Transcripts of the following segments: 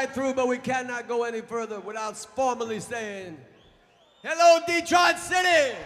Right through, but we cannot go any further without formally saying, Hello, Detroit City!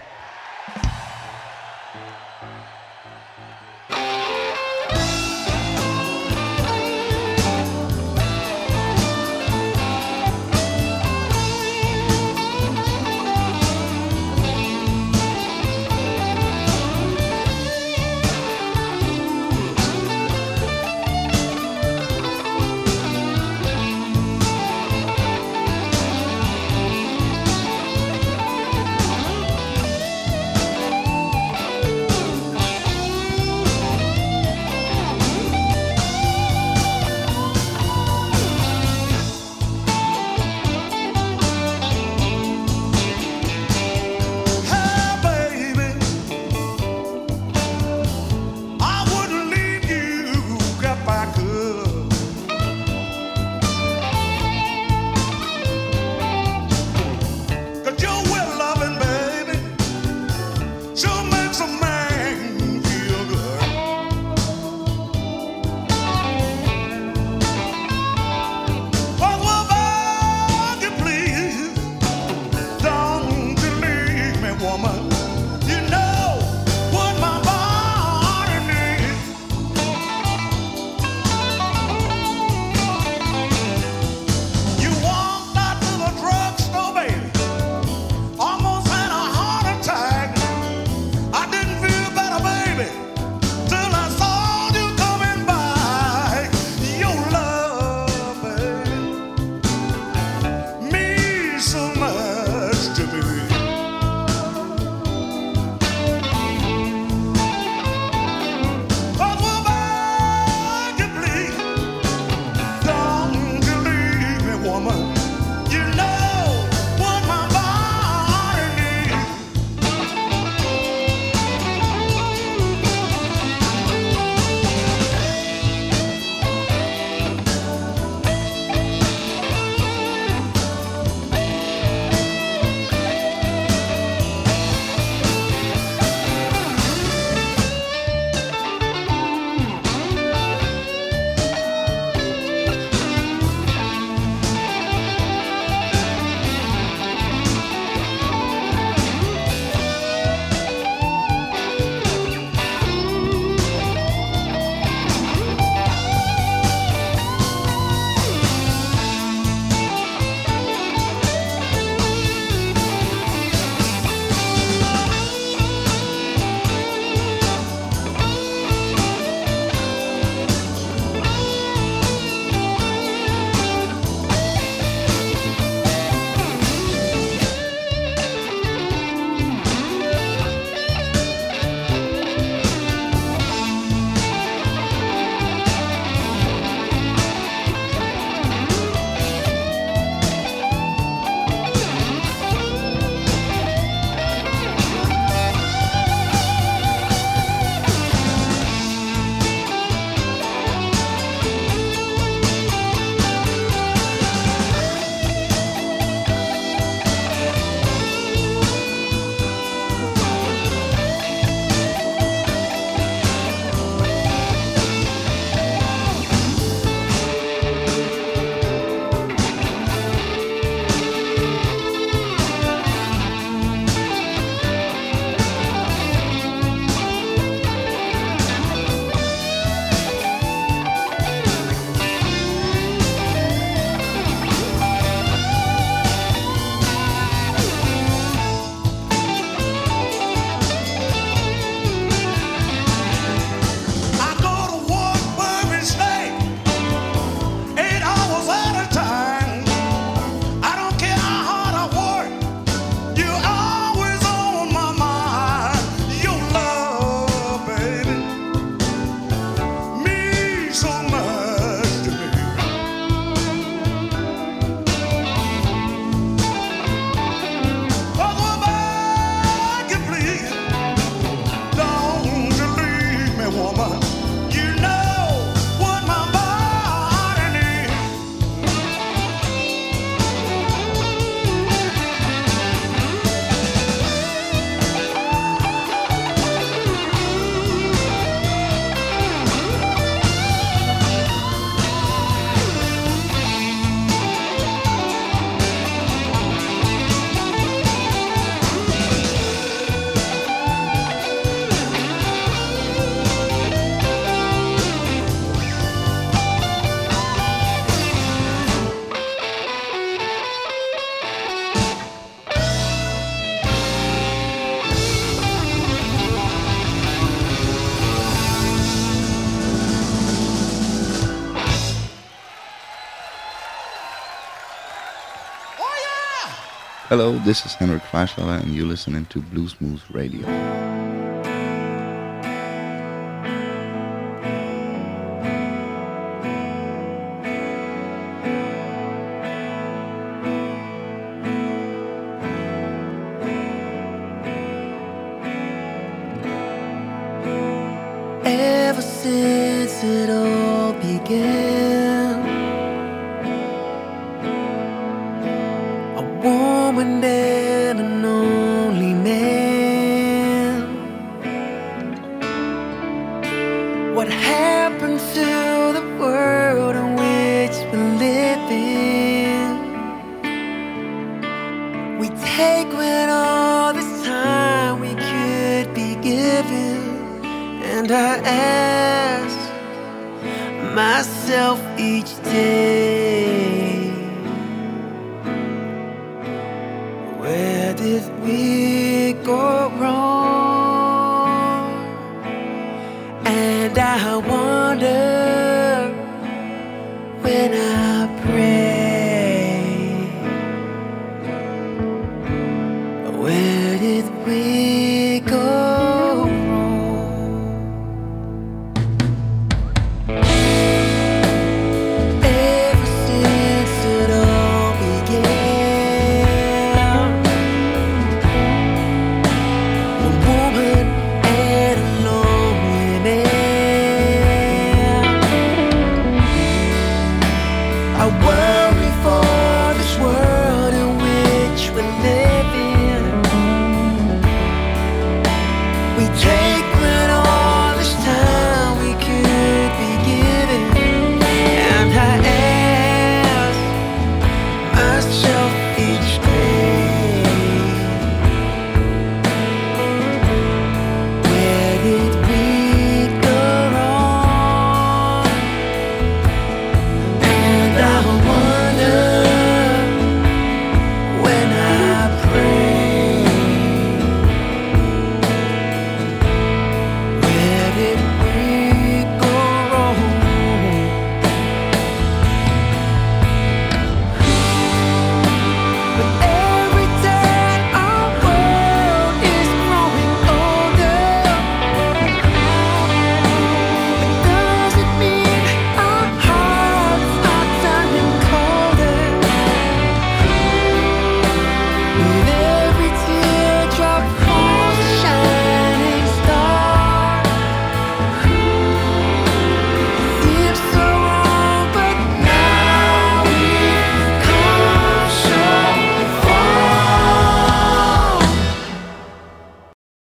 Hello, this is Henrik Freischlader and you're listening to Bluesmoose Radio.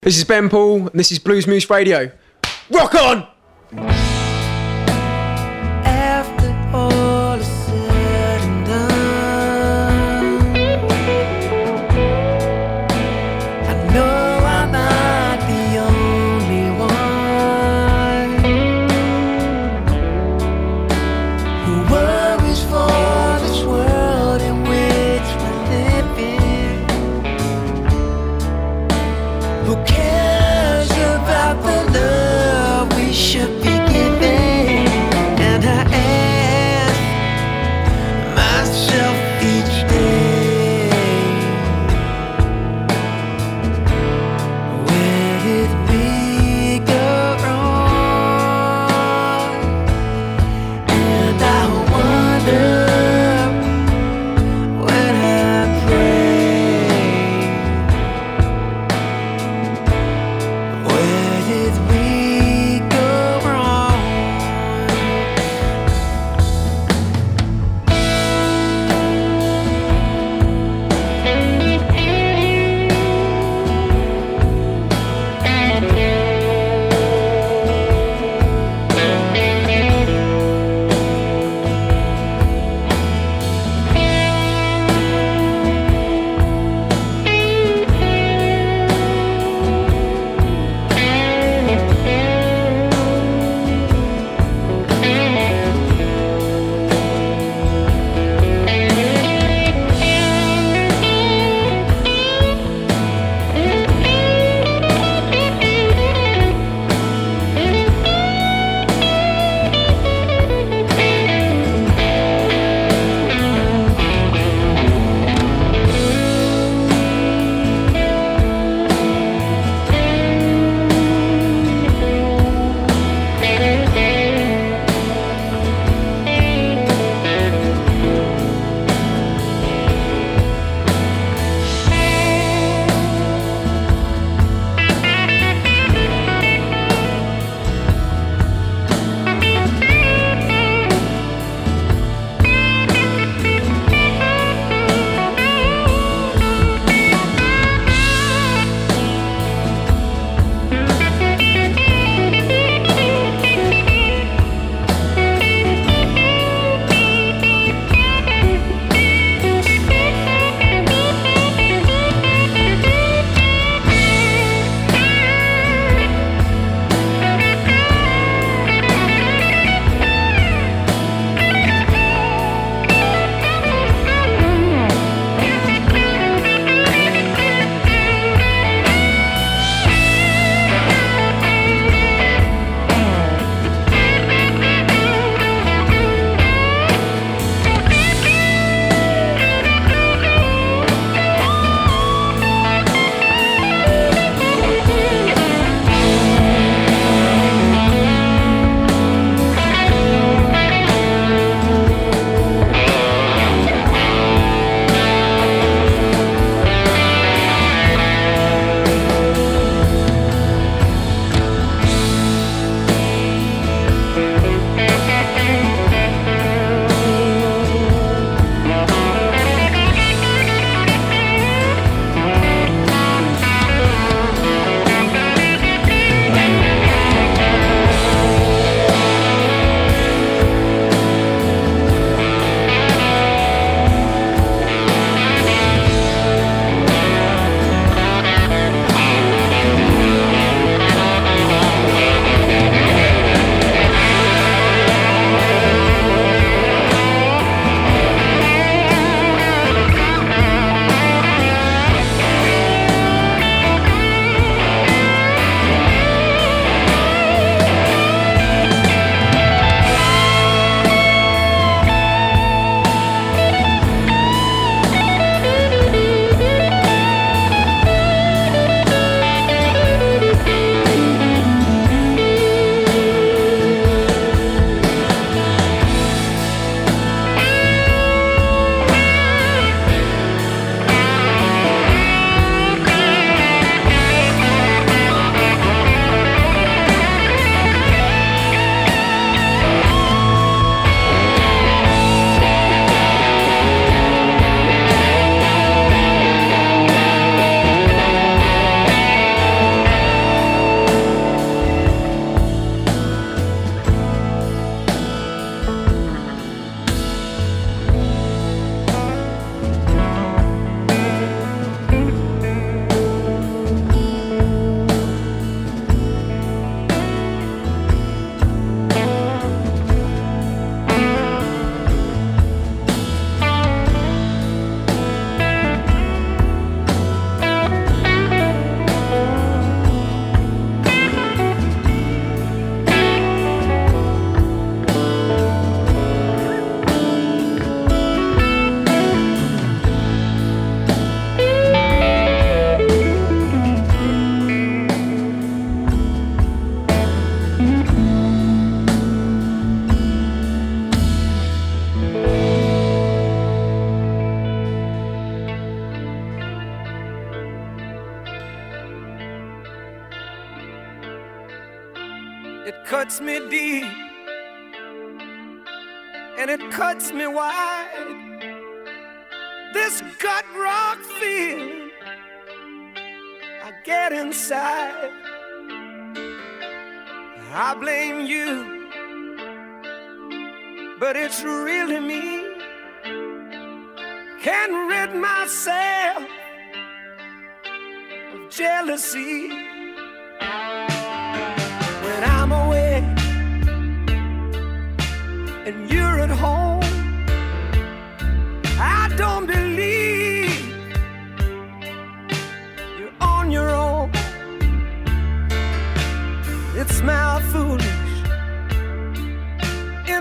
This is Ben Poole, and this is Blues Moose Radio. Rock on!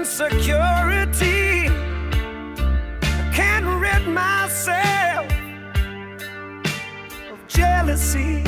Insecurity. I can't rid myself of jealousy.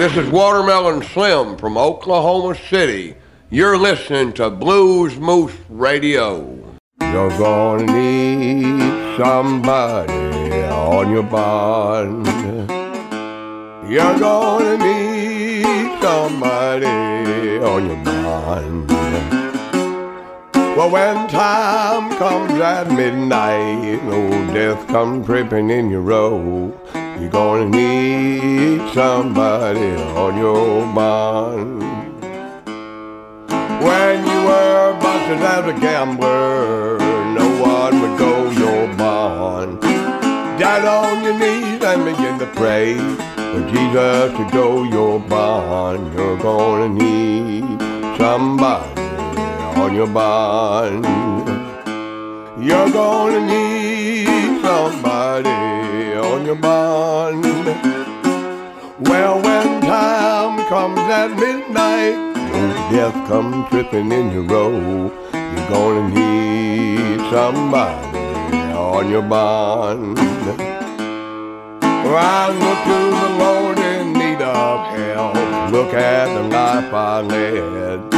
this is Watermelon Slim from Oklahoma City. You're listening to Blues Moose Radio. You're gonna need somebody on your bond. You're gonna need somebody on your bond. Well, when time comes at midnight, old death comes creeping in your row. You're gonna need somebody on your mind. When you were busted as a gambler, no one would go your bond. Down on your knees and begin to pray for Jesus to go your bond. You're gonna need somebody on your bond. You're gonna need somebody on your bond. Well, when time comes at midnight, when death comes tripping in your row, you're gonna need somebody on your bond. I look to the Lord in need of help. Look at the life I led.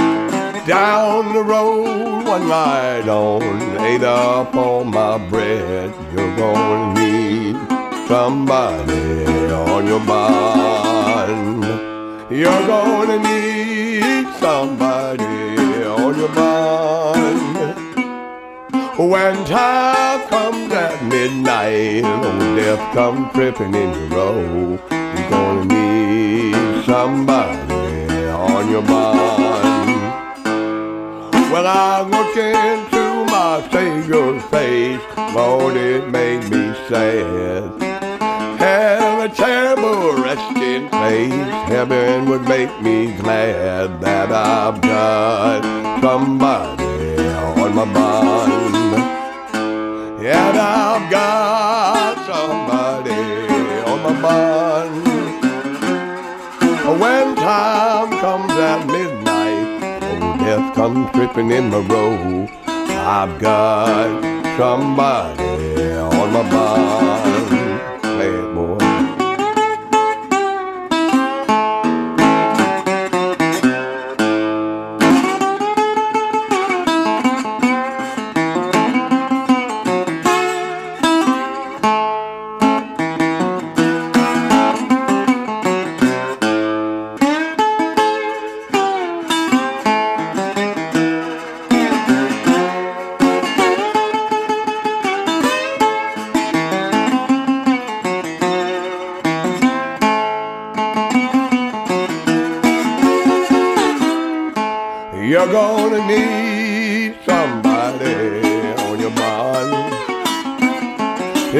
Down the road one night on, ate up all my bread. You're gonna need somebody on your mind. You're gonna need somebody on your mind. When time comes at midnight, oh, death comes tripping in your row, you're gonna need somebody on your bond. Well, I look into my Savior's face, Lord, it made me sad. Have a terrible resting place, heaven would make me glad that I've got somebody on my bond. And I've got somebody on my bond. When time comes at midnight, comes tripping in my row. I've got somebody on my. Play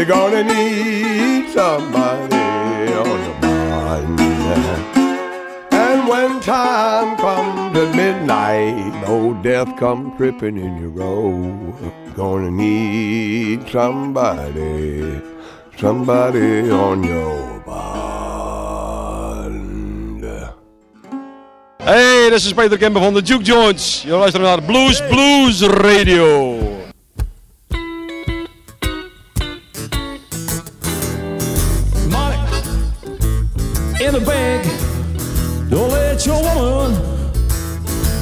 You're gonna need somebody on your bond. And when time comes at midnight, oh, death comes tripping in your. You're gonna need somebody, somebody on your bond. Hey, dit is Peter Kemper van de Juke. Je luistert naar Blues Moose Radio.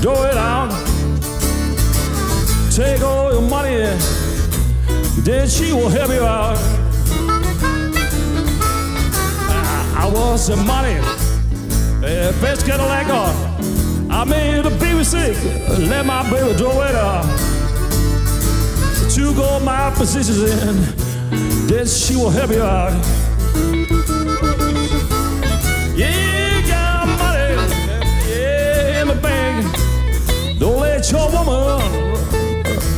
Throw it out. Take all your money, then she will help you out. I, I was the money, uh, best Cadillac on. I made baby sick, let my baby throw it out. Took all my positions in, then she will help you out. Your woman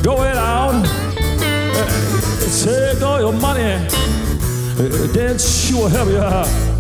go it out. Take all your money, then she will help you out.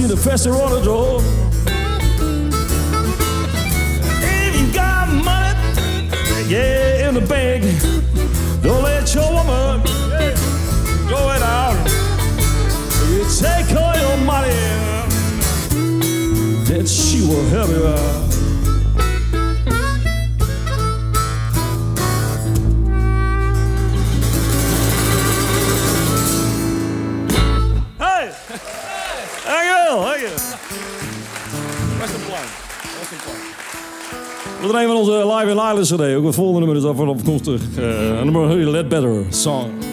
see the pressure on the door. dat een van onze live in Ireland CD. Ook het volgende nummer is af afkomstig. Uh, eh, nummer Let Better Song.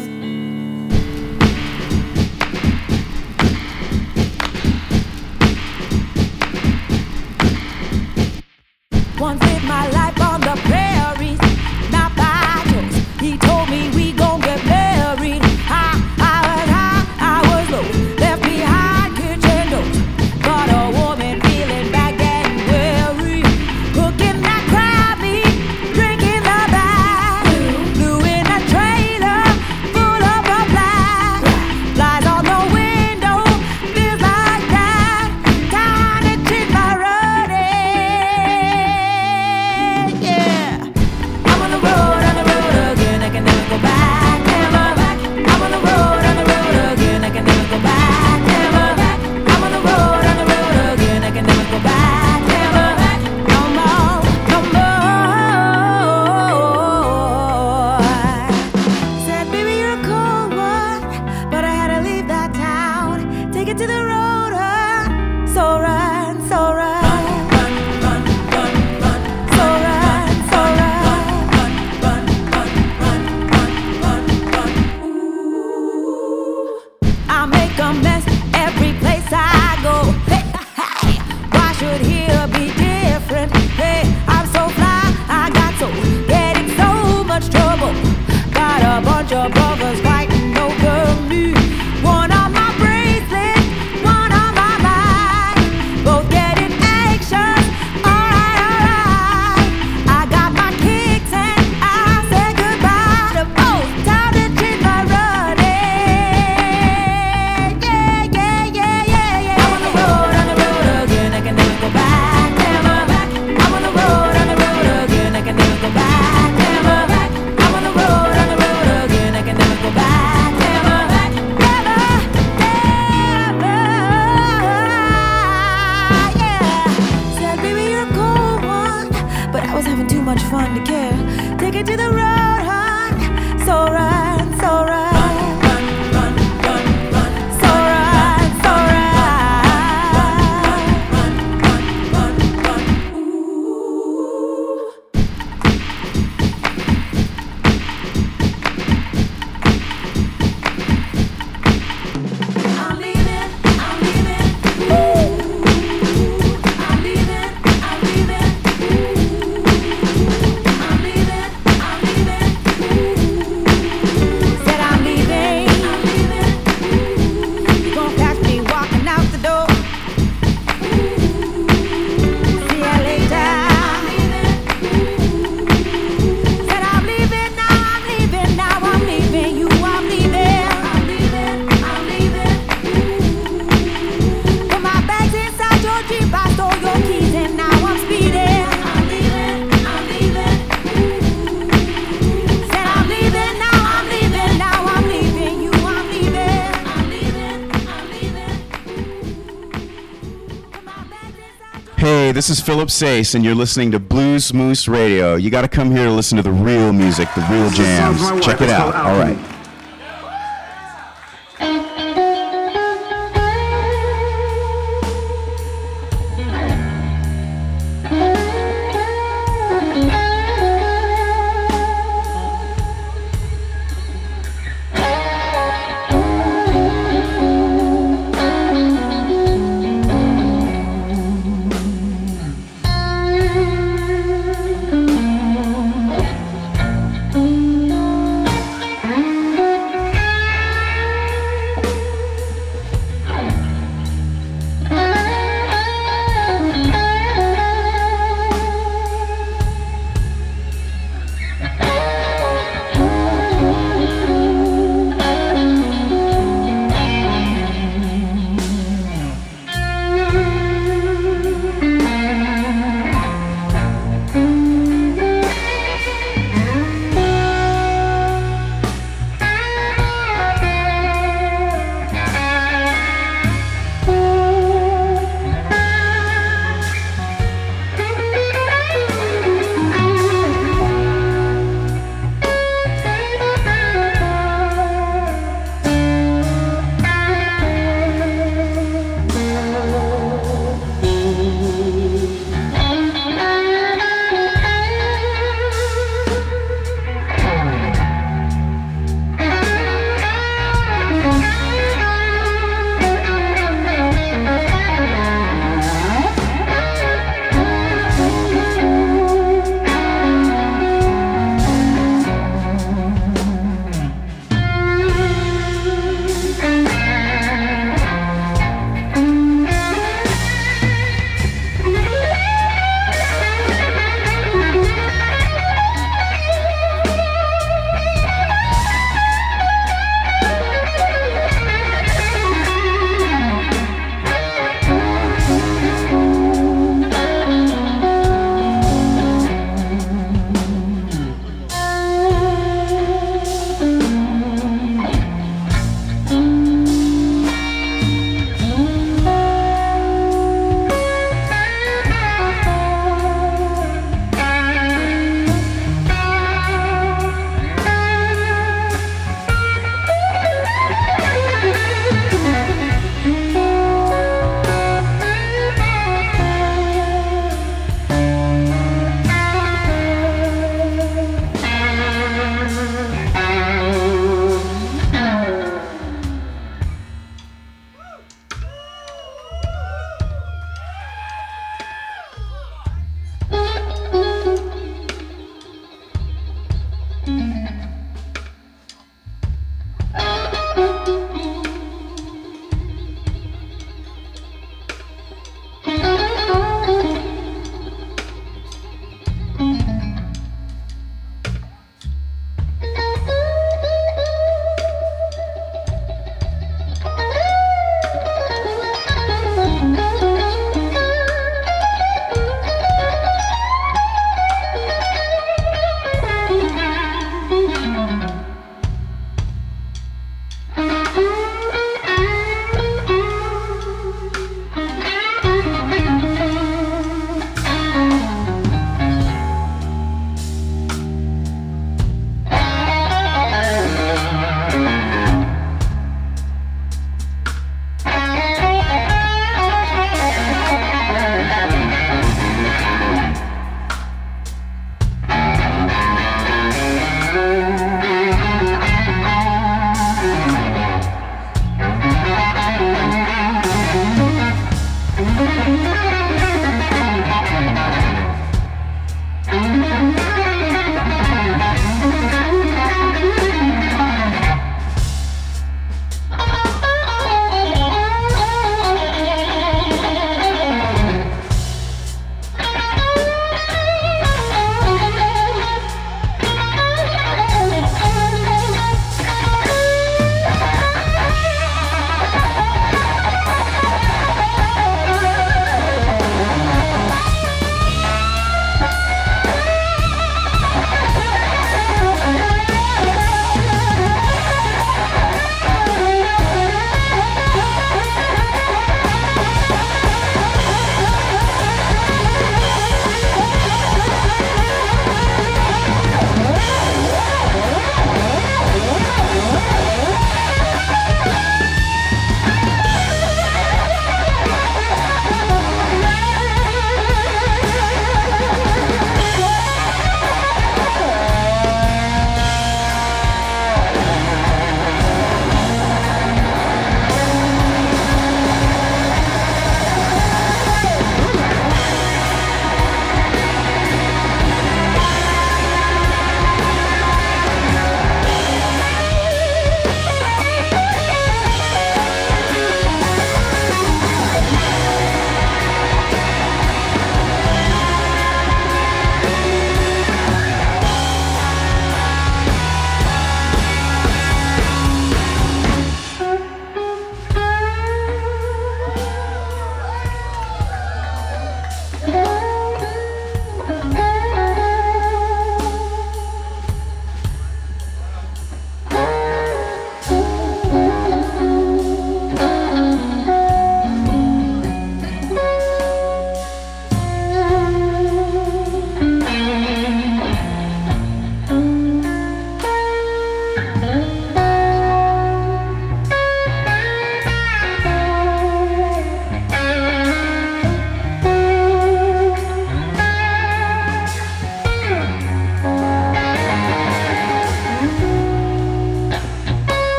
Philip Sayce, and you're listening to Blues Moose Radio. You got to come here to listen to the real music, the real jams. Check it out. All right.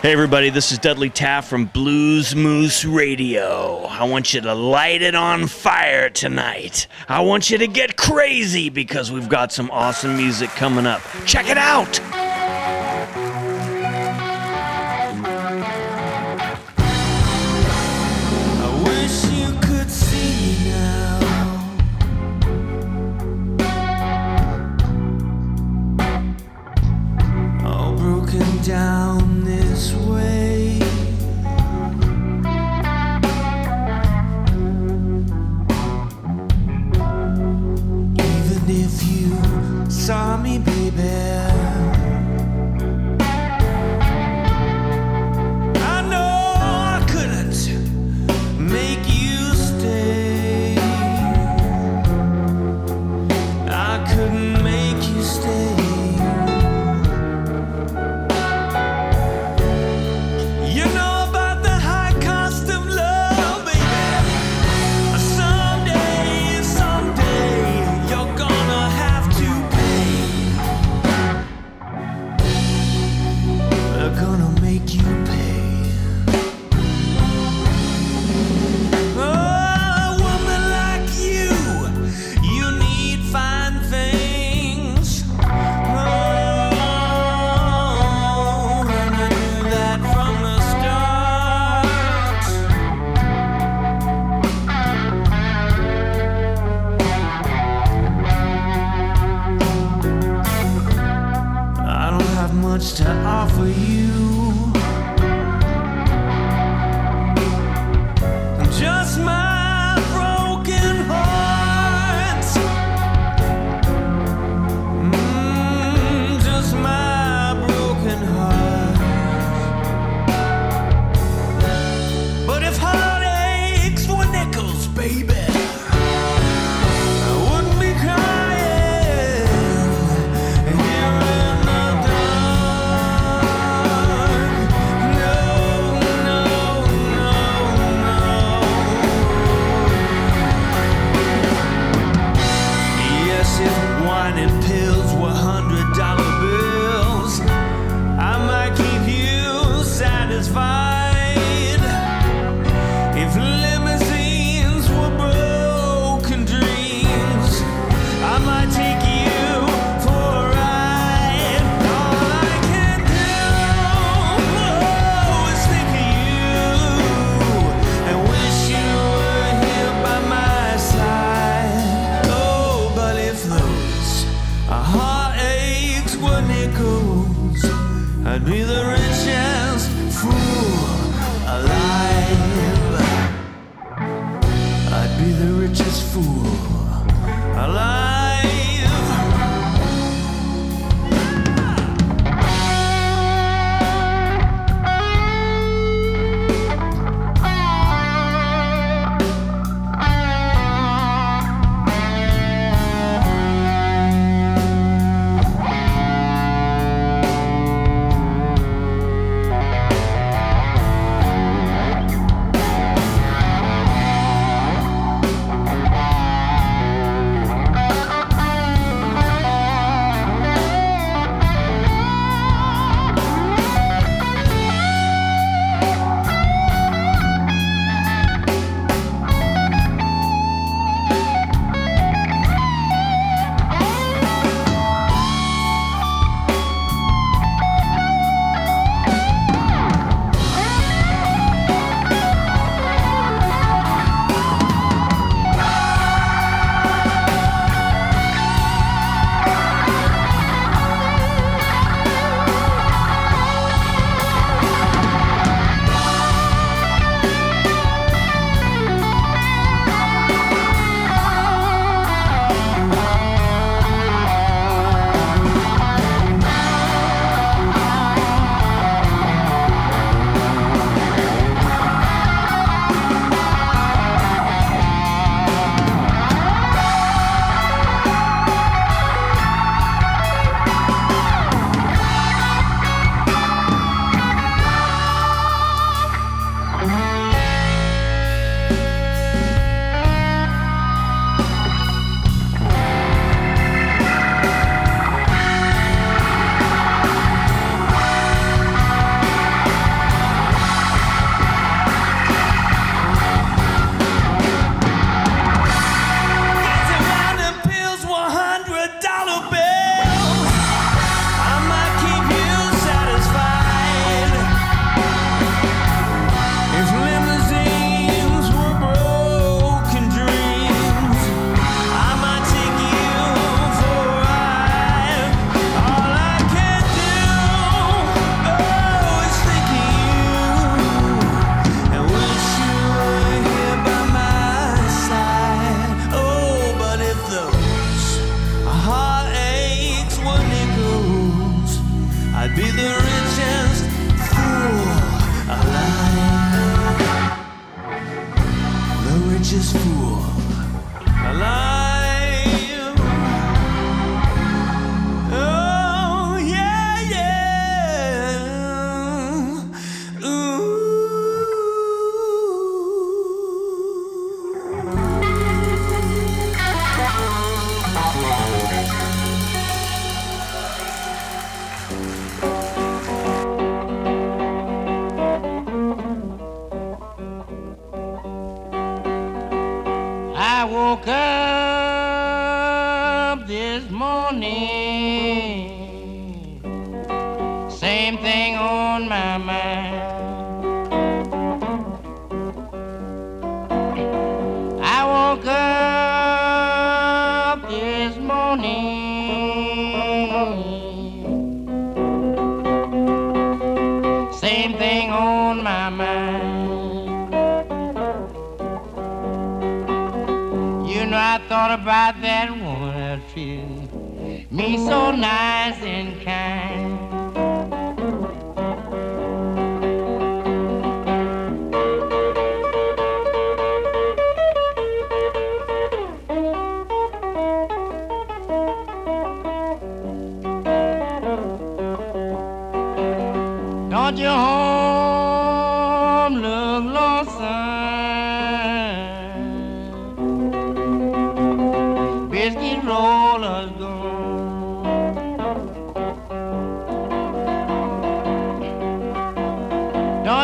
Hey, everybody, this is Dudley Taft from Blues Moose Radio. I want you to light it on fire tonight. I want you to get crazy because we've got some awesome music coming up. Check it out!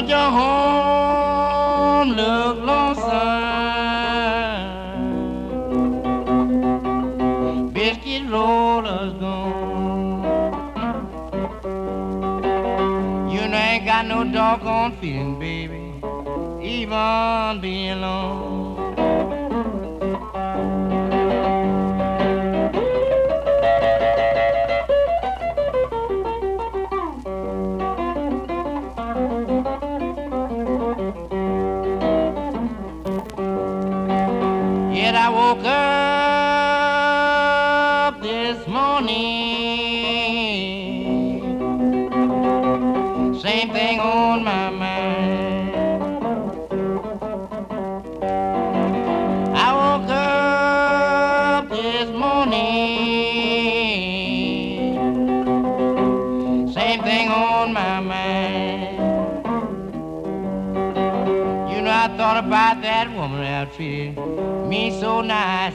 Your home look lonesome? Biscuit rollers gone. You ain't got no doggone feeling, baby, even being alone. That woman treated me so nice